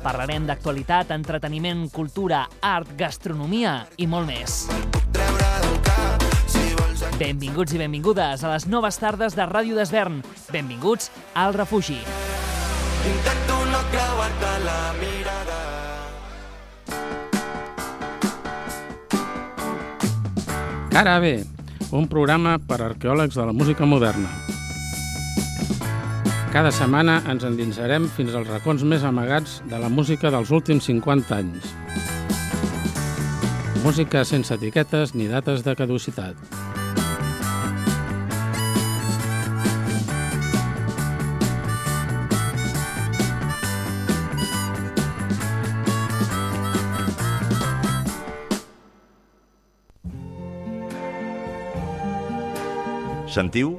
Parlarem d'actualitat, entreteniment, cultura, art, gastronomia i molt més. Benvinguts i benvingudes a les noves tardes de Ràdio d'Esvern. Benvinguts al refugi. Intento no creuar-te la mirada Cara B, un programa per arqueòlegs de la música moderna. Cada setmana ens endinsarem fins als racons més amagats de la música dels últims 50 anys. Música sense etiquetes ni dates de caducitat. Sentiu?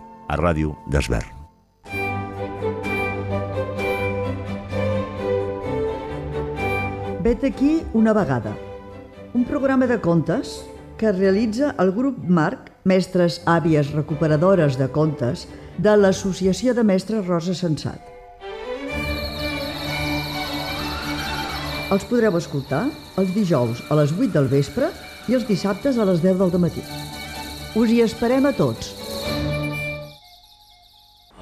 a Ràdio d'Esvern. Vet aquí una vegada. Un programa de contes que realitza el grup Marc, mestres àvies recuperadores de contes, de l'Associació de Mestres Rosa Sensat. Els podreu escoltar els dijous a les 8 del vespre i els dissabtes a les 10 del matí. Us hi esperem a tots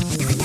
Jazz Club.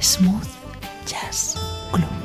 Smooth Jazz Club.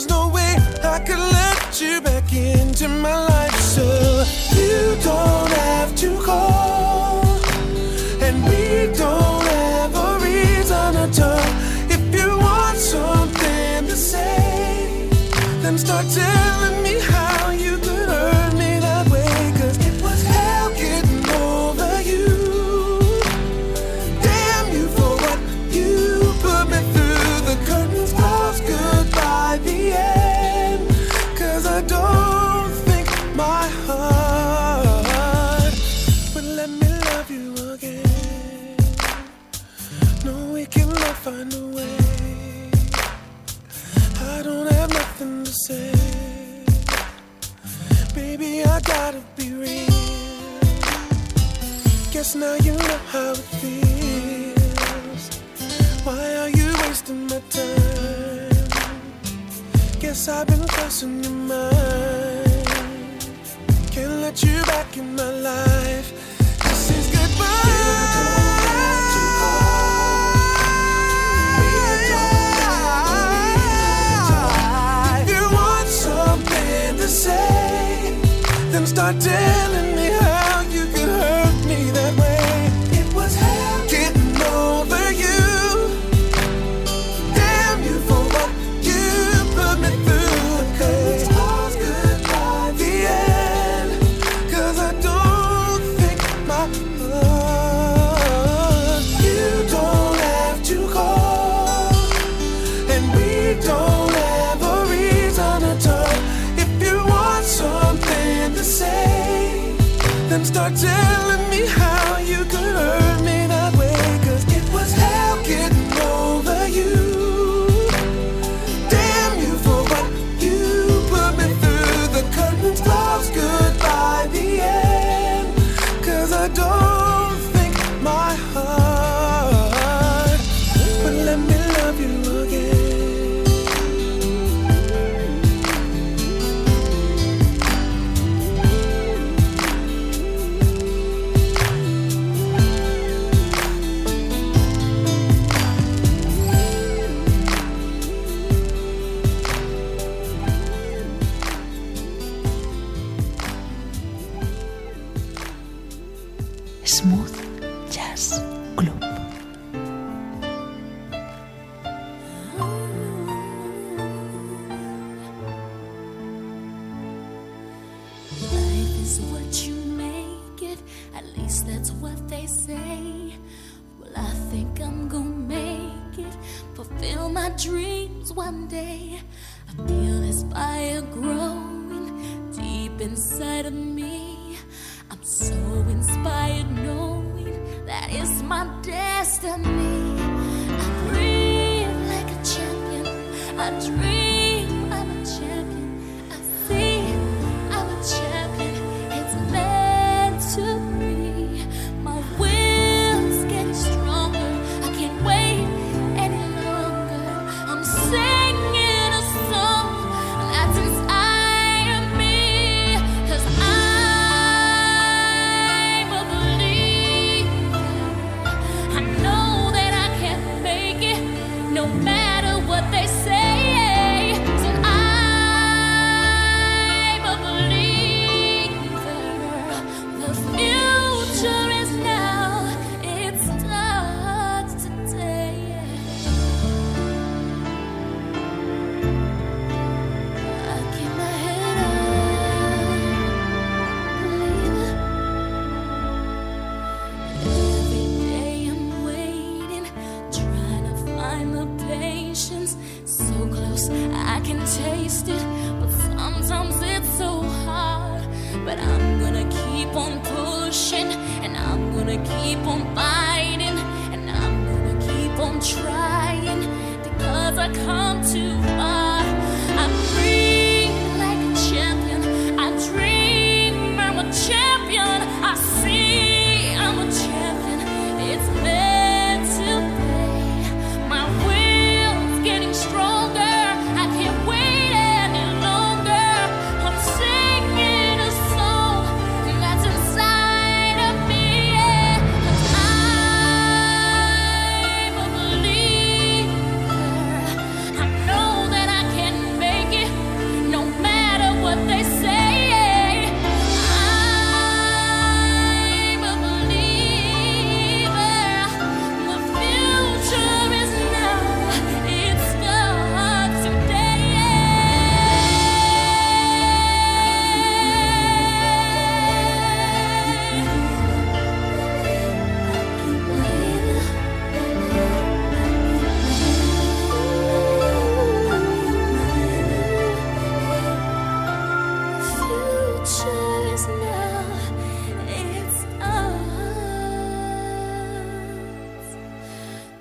There's no way I could let you back into my life, so you don't. Cause now you know how it feels. Why are you wasting my time? Guess I've been crossing your mind. Can't let you back in my life. This is goodbye. You want something to say, then start telling me.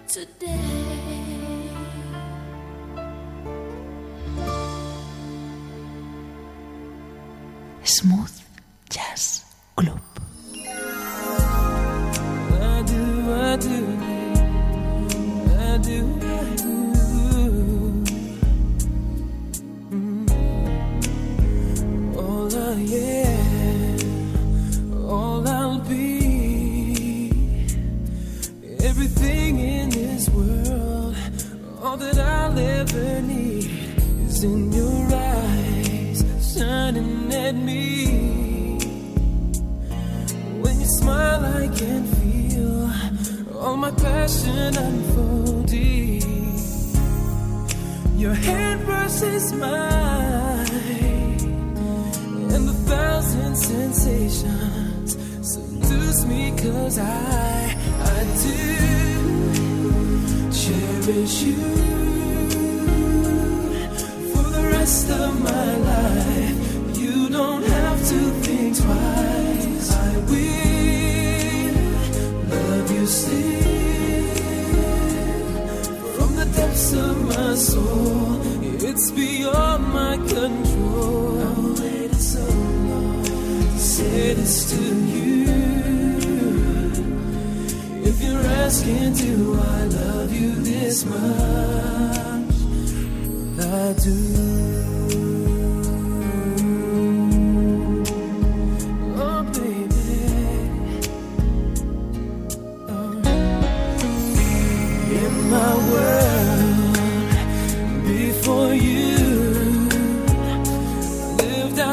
today. Smooth.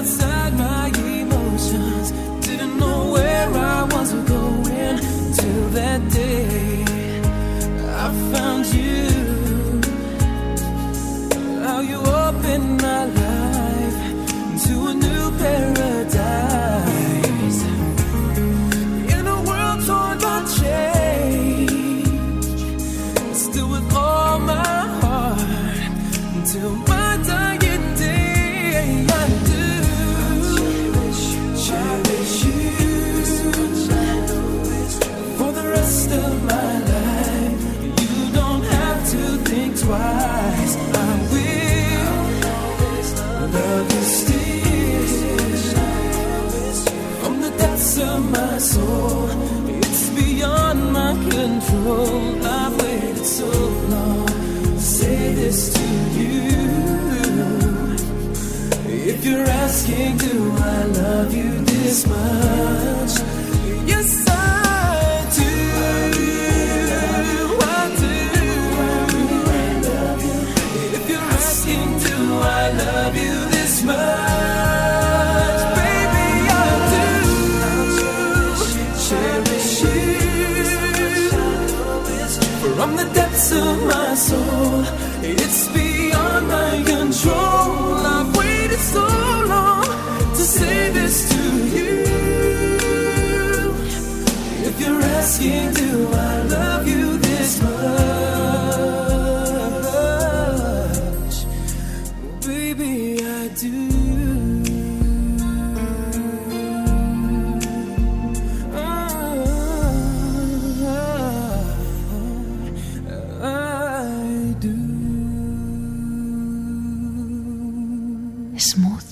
Inside my It's beyond my control. I've waited so long. Say this to you. If you're asking, do I love you this much? love you this much. parts of my soul. It's beyond my control. I've waited so long to say this to you. If you're asking, do Smooth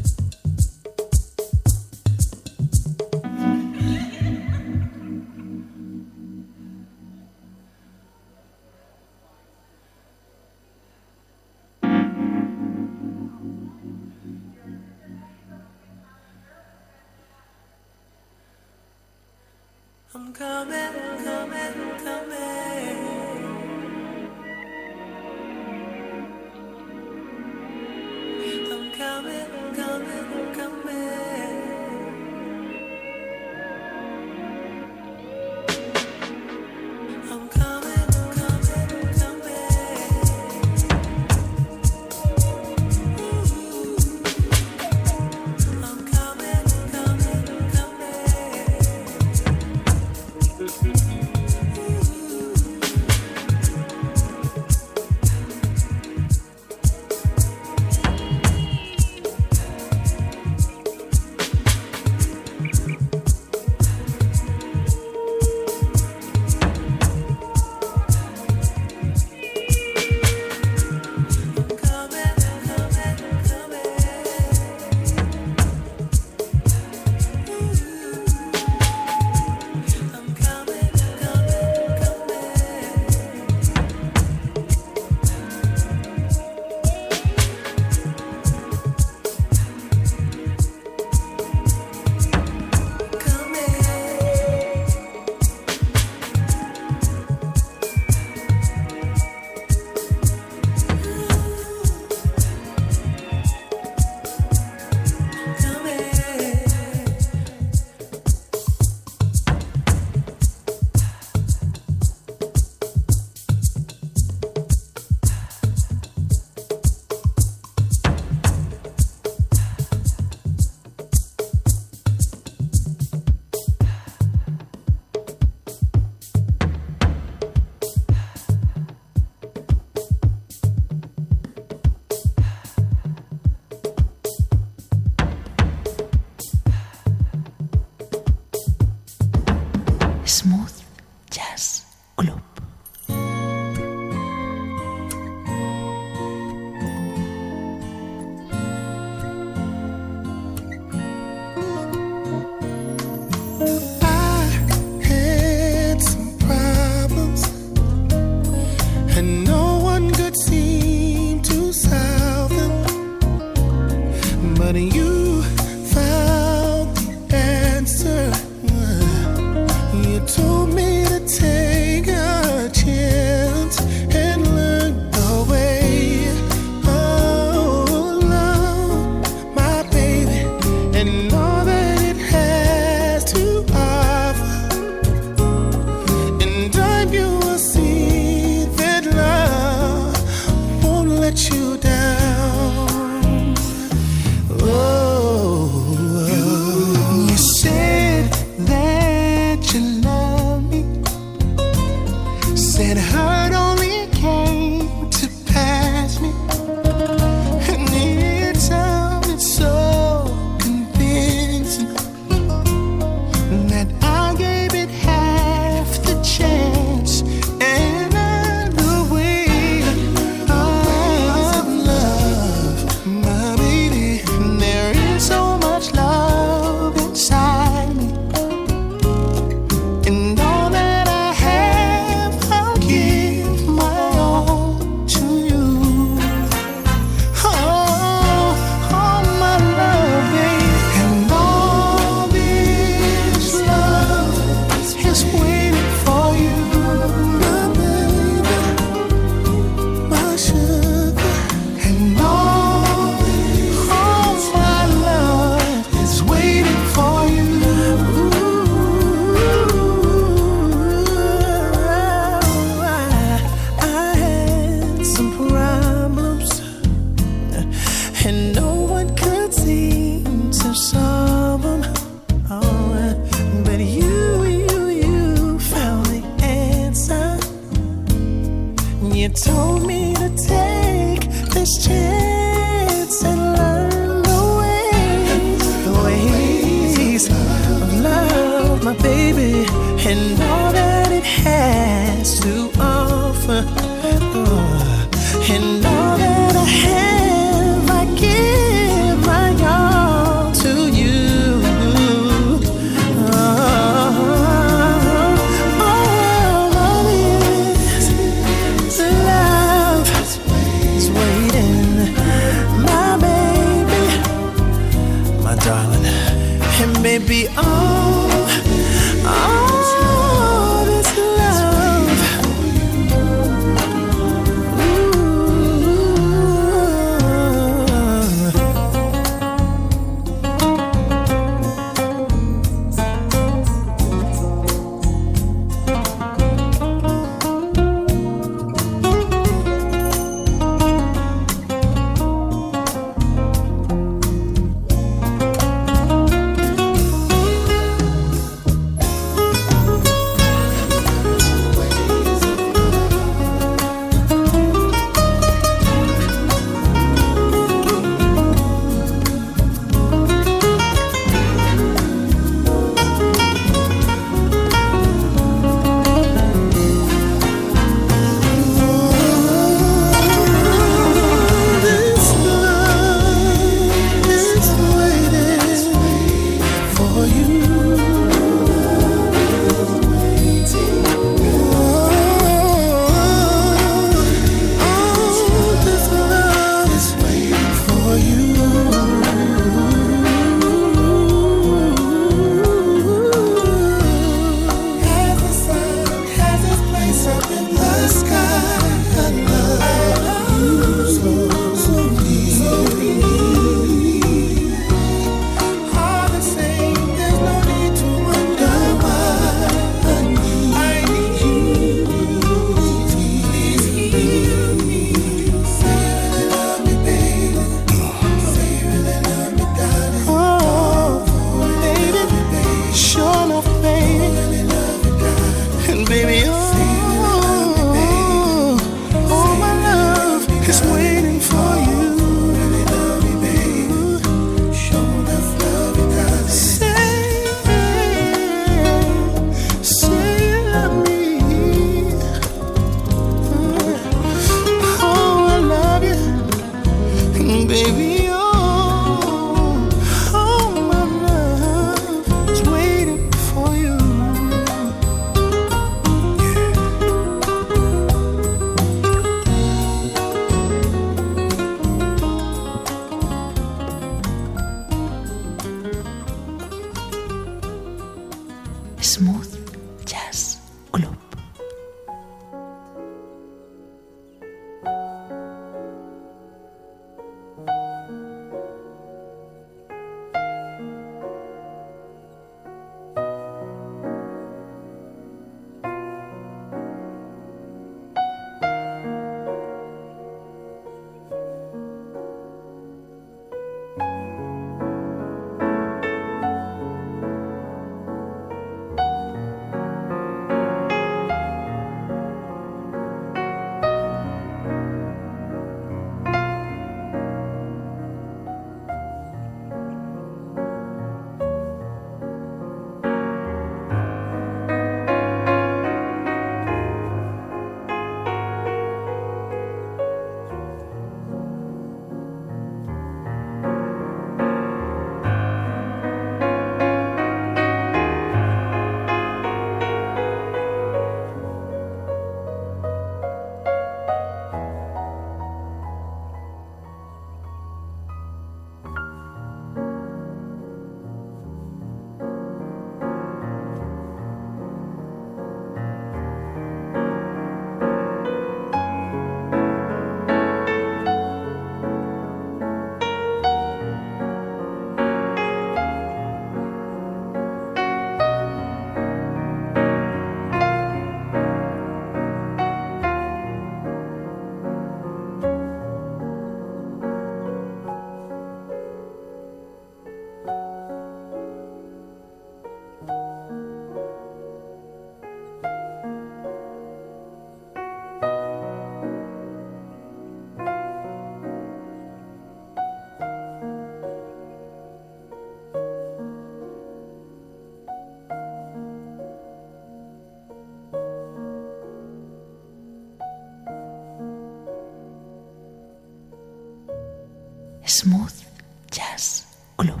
Smooth Jazz Club.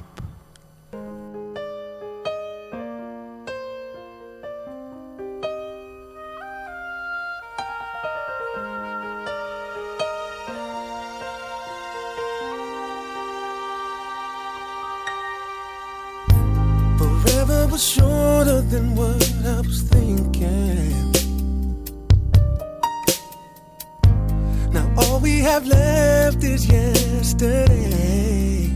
Forever was shorter than what I was thinking. Now all we have left is yesterday.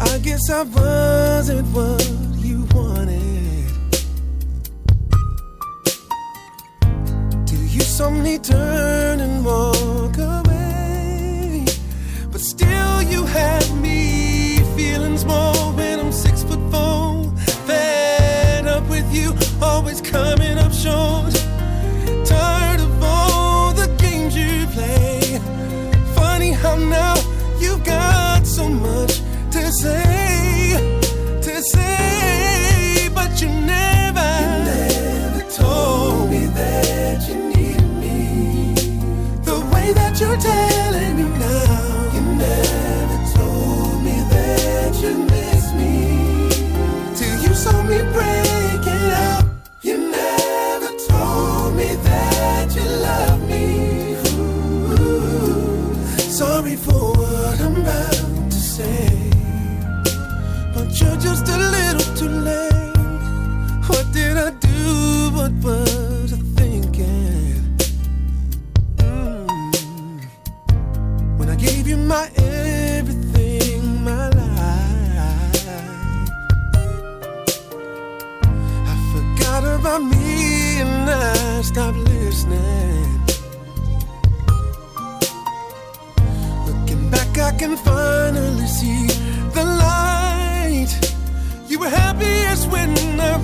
I guess I wasn't what you wanted. Till you saw me turn and walk away. But still, you had me feeling small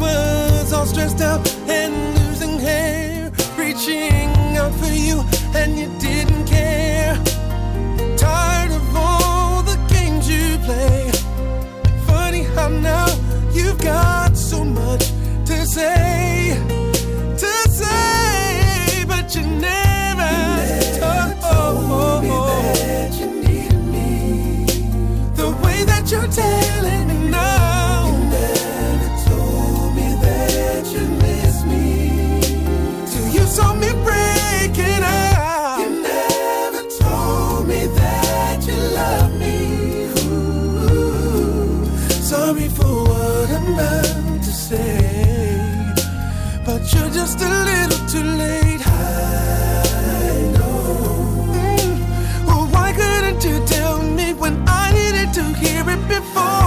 was all stressed out and losing hair, reaching out for you, and you didn't care. Tired of all the games you play. Funny how now you've got so much to say, to say, but you never, told me that you needed me. The way that you're telling hear it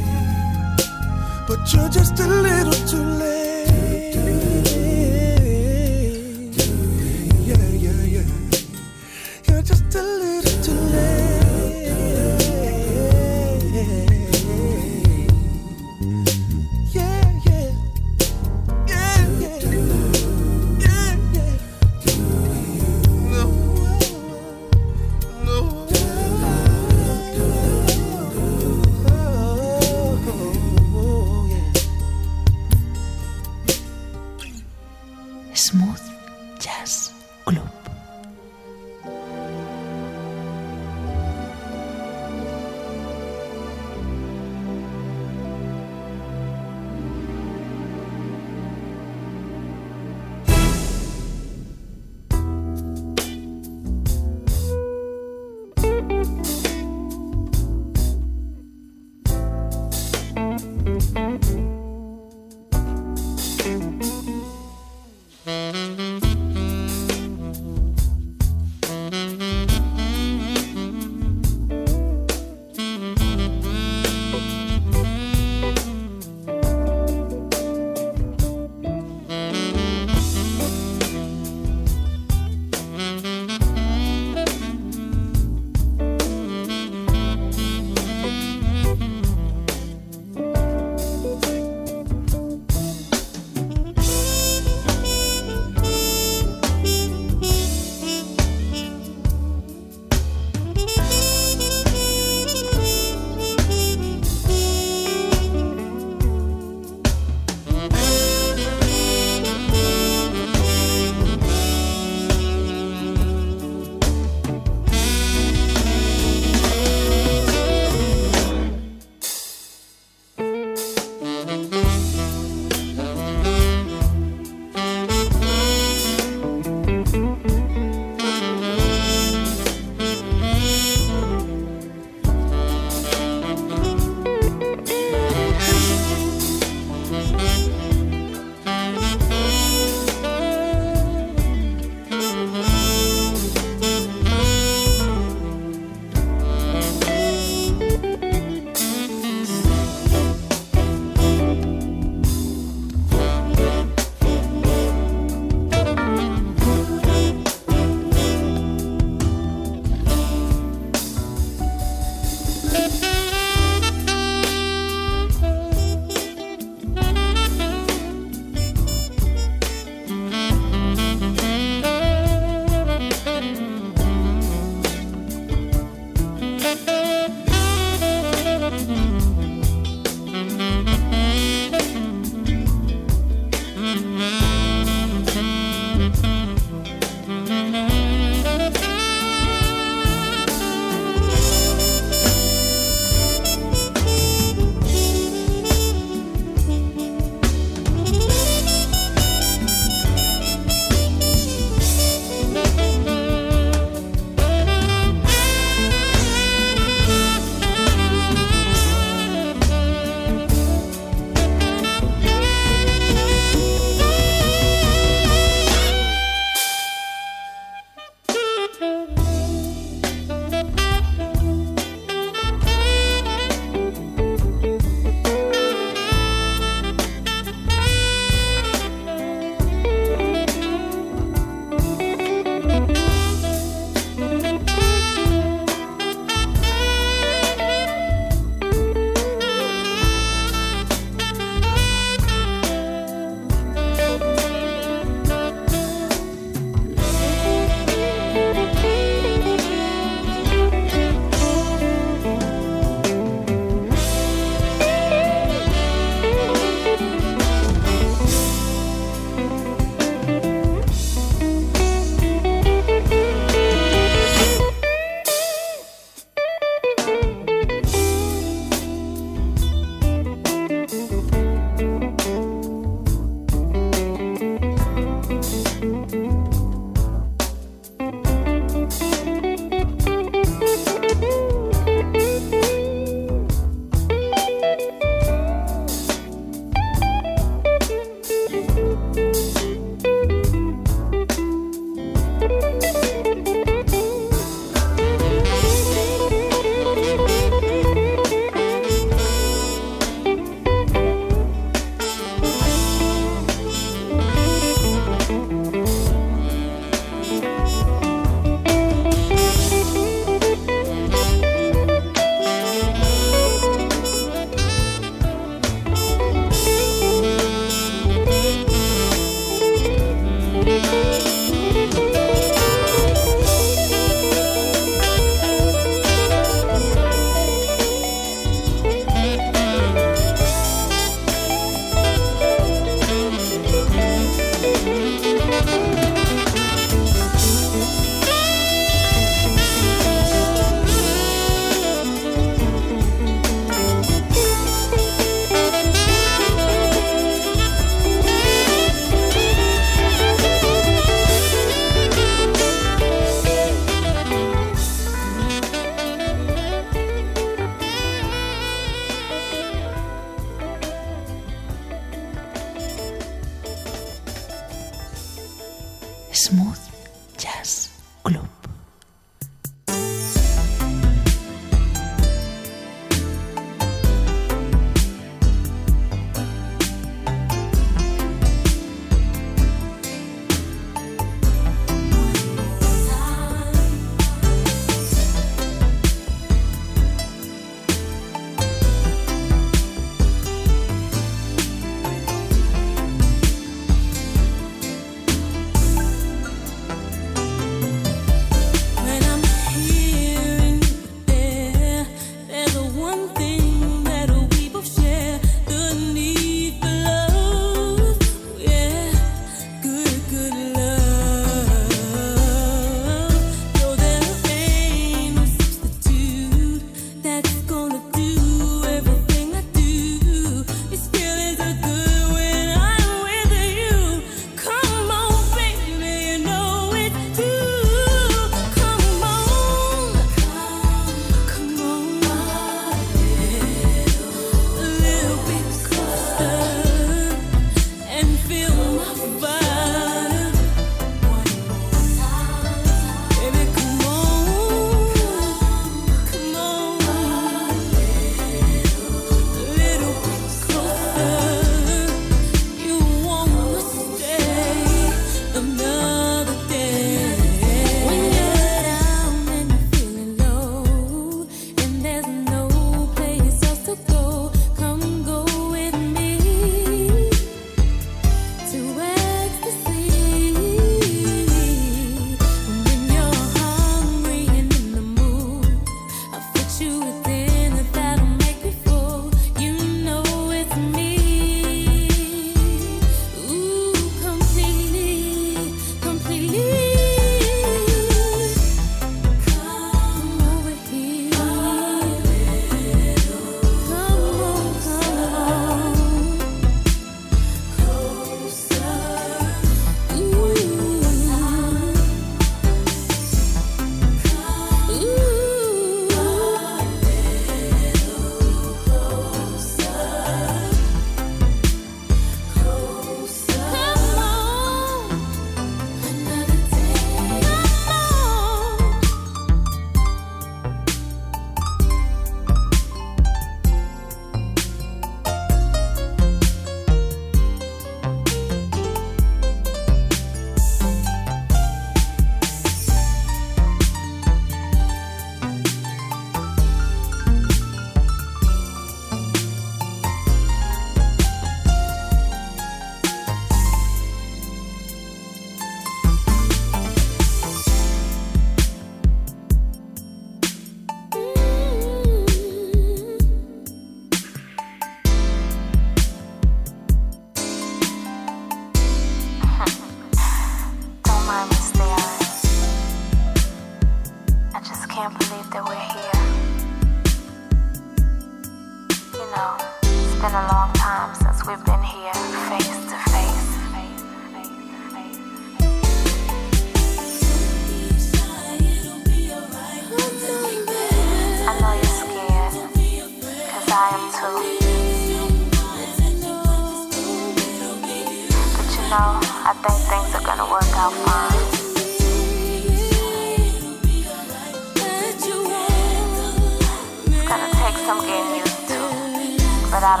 that.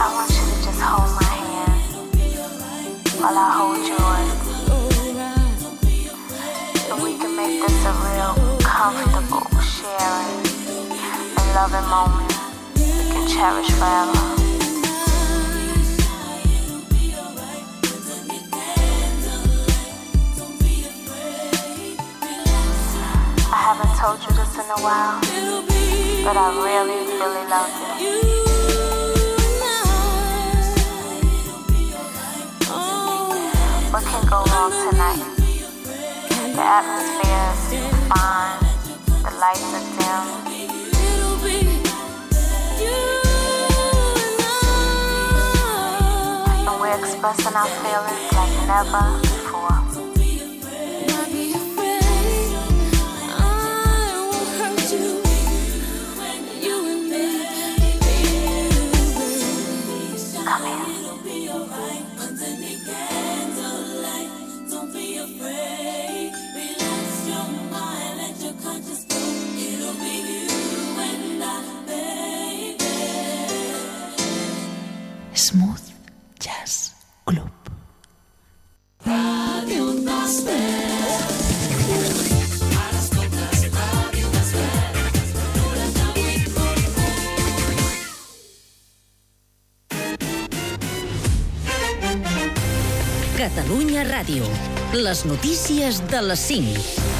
I want you to just hold my hand while I hold yours. So we can make this a real comfortable sharing and loving moment we can cherish forever. once in a while, but I really, really love you. What can go wrong tonight? The atmosphere is fine, the lights are dim. And we're expressing our feelings like never. Ràdio. Les notícies de les 5.